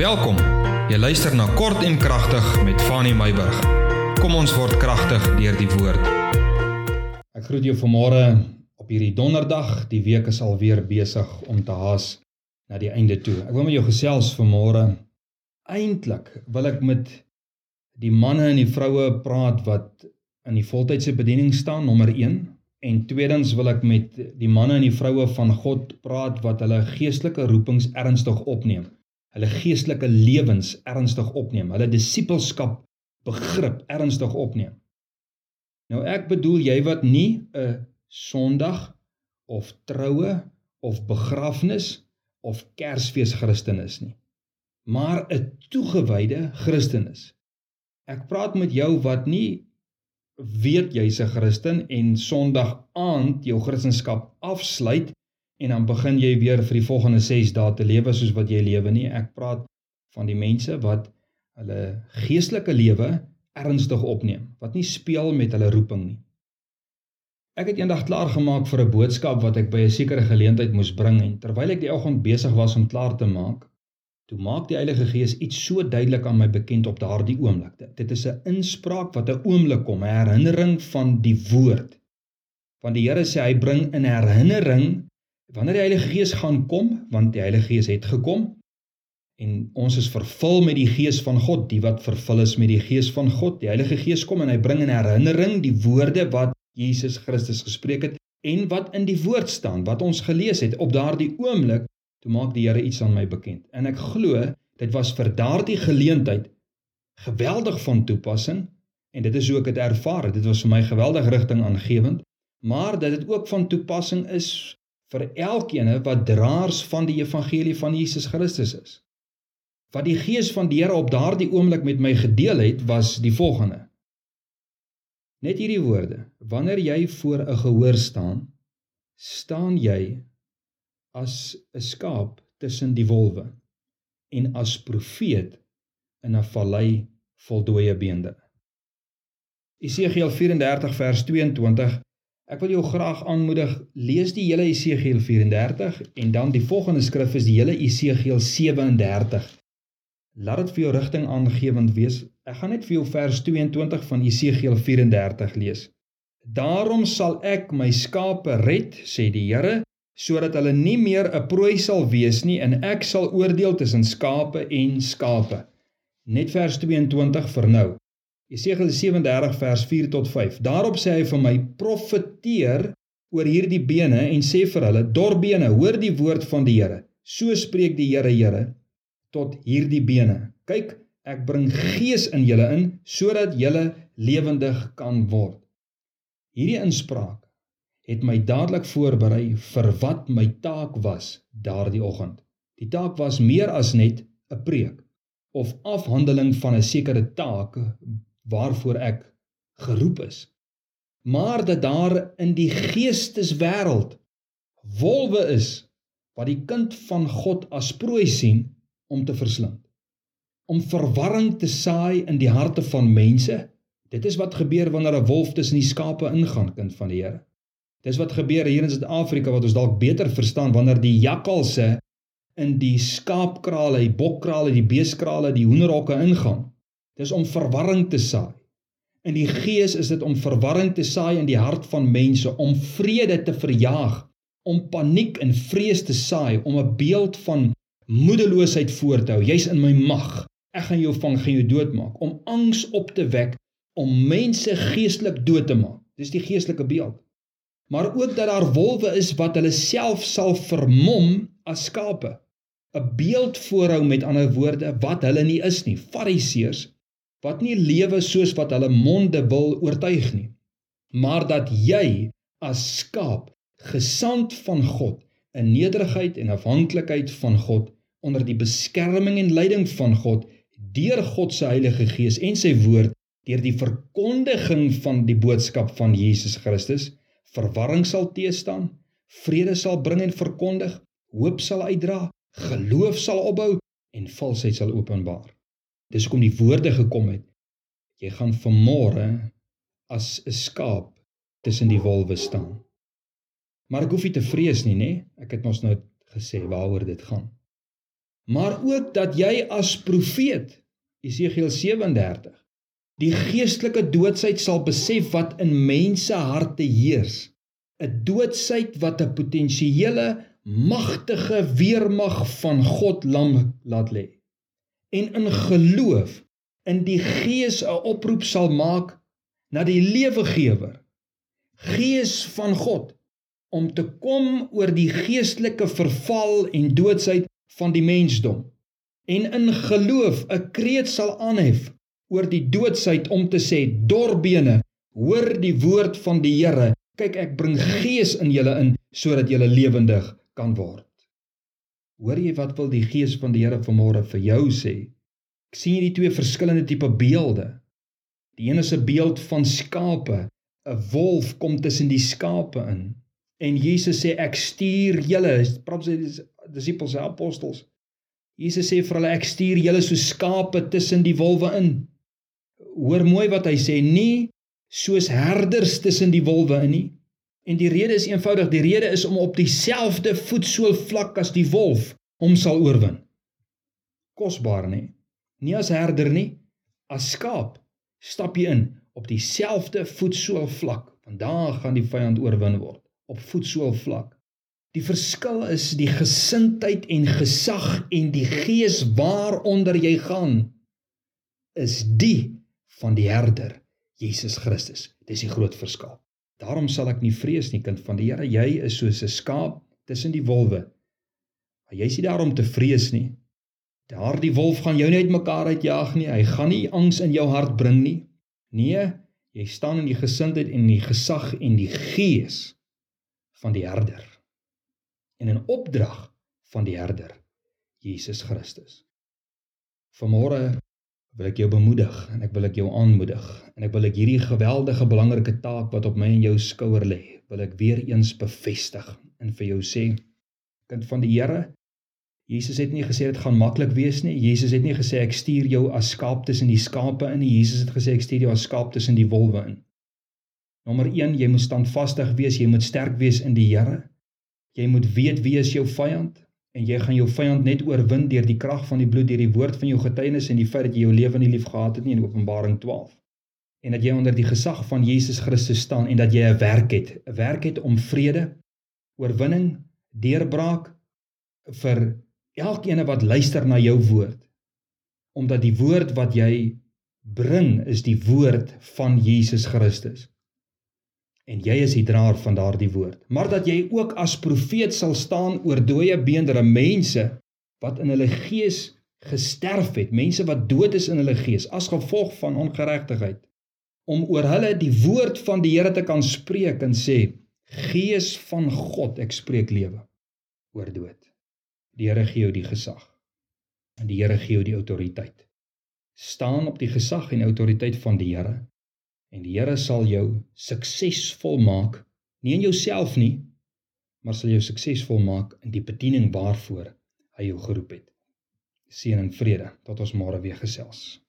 Welkom. Jy luister na Kort en Kragtig met Fanny Meyburg. Kom ons word kragtig deur die woord. Ek groet jou vanmôre op hierdie donderdag. Die week is alweer besig om te haas na die einde toe. Ek wil met jou gesels vanmôre. Eintlik wil ek met die manne en die vroue praat wat in die voltydse bediening staan, nommer 1. En tweedens wil ek met die manne en die vroue van God praat wat hulle geestelike roepings ernstig opneem hulle geestelike lewens ernstig opneem, hulle disippelskap begrip ernstig opneem. Nou ek bedoel jy wat nie 'n Sondag of troue of begrafnis of Kersfees Christen is nie, maar 'n toegewyde Christen is. Ek praat met jou wat nie weet jy's 'n Christen en Sondag aand jou Christendom afsluit en dan begin jy weer vir die volgende 6 dae te lewe soos wat jy lewe nie. Ek praat van die mense wat hulle geestelike lewe ernstig opneem, wat nie speel met hulle roeping nie. Ek het eendag klaar gemaak vir 'n boodskap wat ek by 'n sekere geleentheid moes bring en terwyl ek die oggend besig was om klaar te maak, toe maak die Heilige Gees iets so duidelik aan my bekend op daardie oomblik. Dit is 'n inspraak wat 'n oomblik kom, 'n herinnering van die woord. Want die Here sê hy bring in herinnering Wanneer die Heilige Gees gaan kom, want die Heilige Gees het gekom en ons is vervul met die Gees van God, die wat vervul is met die Gees van God. Die Heilige Gees kom en hy bring in herinnering die woorde wat Jesus Christus gespreek het en wat in die woord staan wat ons gelees het op daardie oomblik toe maak die Here iets aan my bekend. En ek glo dit was vir daardie geleentheid geweldig van toepassing en dit is hoe ek dit ervaar. Dit was vir my geweldig rigting aangewend, maar dat dit ook van toepassing is vir elkeen wat draers van die evangelie van Jesus Christus is. Wat die gees van die Here op daardie oomblik met my gedeel het, was die volgende. Net hierdie woorde: Wanneer jy voor 'n gehoor staan, staan jy as 'n skaap tussen die wolwe en as profeet in 'n vallei vol dooie beende. Esegiel 34 vers 22 Ek wil jou graag aanmoedig, lees die hele Esegiel 34 en dan die volgende skrif is die hele Esegiel 37. Laat dit vir jou rigting aangewend wees. Ek gaan net vir jou vers 22 van Esegiel 34 lees. Daarom sal ek my skape red, sê die Here, sodat hulle nie meer 'n prooi sal wees nie en ek sal oordeel tussen skape en skape. Net vers 22 vir nou. Jesegiel 37 vers 4 tot 5. Daarop sê hy vir my: "Profeteer oor hierdie bene en sê vir hulle: Dorbene, hoor die woord van die Here. So spreek die Here, Here, tot hierdie bene. Kyk, ek bring gees in julle in sodat julle lewendig kan word." Hierdie inspraak het my dadelik voorberei vir wat my taak was daardie oggend. Die taak was meer as net 'n preek of afhandeling van 'n sekere taak waarvoor ek geroep is. Maar dat daar in die geesteswêreld wolwe is wat die kind van God as prooi sien om te verslind. Om verwarring te saai in die harte van mense. Dit is wat gebeur wanneer 'n wolf tussen die skape ingaan, kind van die Here. Dis wat gebeur hier in Suid-Afrika wat ons dalk beter verstaan wanneer die jakkalse in die skaapkrale, die bokkrale, die beeskrale, die hoenderhokke ingaan. Dis om verwarring te saai. In die gees is dit om verwarring te saai in die hart van mense, om vrede te verjaag, om paniek en vrees te saai, om 'n beeld van moedeloosheid voor te hou. Jy's in my mag. Ek gaan jou vang, gaan jou doodmaak, om angs op te wek, om mense geestelik dood te maak. Dis die geestelike beeld. Maar ook dat daar wolwe is wat hulle self sal vermom as skape. 'n Beeld voorhou met ander woorde wat hulle nie is nie. Fariseërs wat nie lewe soos wat hulle monde wil oortuig nie, maar dat jy as skaap gesand van God in nederigheid en afhanklikheid van God onder die beskerming en leiding van God deur God se Heilige Gees en sy woord deur die verkondiging van die boodskap van Jesus Christus verwarring sal teestaan, vrede sal bring en verkondig, hoop sal uitdra, geloof sal opbou en valsheid sal openbaar. Dis hoekom die woorde gekom het. Jy gaan vanmôre as 'n skaap tussen die wolwe staan. Maar ek hoef nie te vrees nie, nê? Ek het mos nou gesê waaroor dit gaan. maar ook dat jy as profeet Esegiel 37 die geestelike doodsheid sal besef wat in mense harte heers 'n doodsheid wat 'n potensiële magtige weermag van God lam laat lê en in geloof in die gees 'n oproep sal maak na die lewegewer gees van God om te kom oor die geestelike verval en doodsheid van die mensdom en in geloof 'n kreet sal aanhef oor die doodsheid om te sê dorbene hoor die woord van die Here kyk ek bring gees in julle in sodat julle lewendig kan word. Hoor jy wat wil die gees van die Here vanmôre vir jou sê? Ek sien hierdie twee verskillende tipe beelde. Die een is 'n beeld van skape. 'n Wolf kom tussen die skape in. En Jesus sê ek stuur julle, praat sy disippels, die apostels. Jesus sê vir hulle ek stuur julle so skape tussen die wolwe in. Hoor mooi wat hy sê, nie soos herders tussen die wolwe in nie, En die rede is eenvoudig, die rede is om op dieselfde voetsool vlak as die wolf hom sal oorwin. Kosbaar nê? Nie as herder nie, as skaap stap jy in op dieselfde voetsool vlak. Vandag gaan die vyand oorwin word op voetsool vlak. Die verskil is die gesindheid en gesag en die gees waaronder jy gaan is die van die herder Jesus Christus. Dis die groot verskil. Daarom sal ek nie vrees nie, kind van die Here. Jy is soos 'n skaap tussen die wolwe. Maar jy is nie daar om te vrees nie. Daardie wolf gaan jou net mekaar uitjaag nie. Hy gaan nie angs in jou hart bring nie. Nee, jy staan in die gesindheid en die gesag en die gees van die herder. En in opdrag van die herder Jesus Christus. Vanmôre wil ek jou bemoedig en ek wil ek jou aanmoedig en ek wil ek hierdie geweldige belangrike taak wat op my en jou skouer lê, wil ek weer eens bevestig en vir jou sê, kind van die Here, Jesus het nie gesê dit gaan maklik wees nie. Jesus het nie gesê ek stuur jou as skaap tussen die skape in nie. Jesus het gesê ek stuur jou as skaap tussen die wolwe in. Nommer 1, jy moet standvastig wees, jy moet sterk wees in die Here. Jy moet weet wie is jou vyand en jy gaan jou vyand net oorwin deur die krag van die bloed, deur die woord van jou getuienis en die feit dat jy jou lewe nie lief gehad het nie in Openbaring 12. En dat jy onder die gesag van Jesus Christus staan en dat jy 'n werk het, 'n werk het om vrede, oorwinning, deurbraak vir elkeen wat luister na jou woord. Omdat die woord wat jy bring is die woord van Jesus Christus en jy is die draer van daardie woord. Maar dat jy ook as profeet sal staan oor dooie beendere mense wat in hulle gees gesterf het, mense wat dood is in hulle gees as gevolg van ongeregtigheid, om oor hulle die woord van die Here te kan spreek en sê: Gees van God, ek spreek lewe oor dood. Die Here gee jou die gesag. En die Here gee jou die autoriteit. Staan op die gesag en autoriteit van die Here en die Here sal jou suksesvol maak, nie in jouself nie, maar sal jou suksesvol maak in die bediening waarvoor hy jou geroep het. Seën en vrede tot ons môre weer gesels.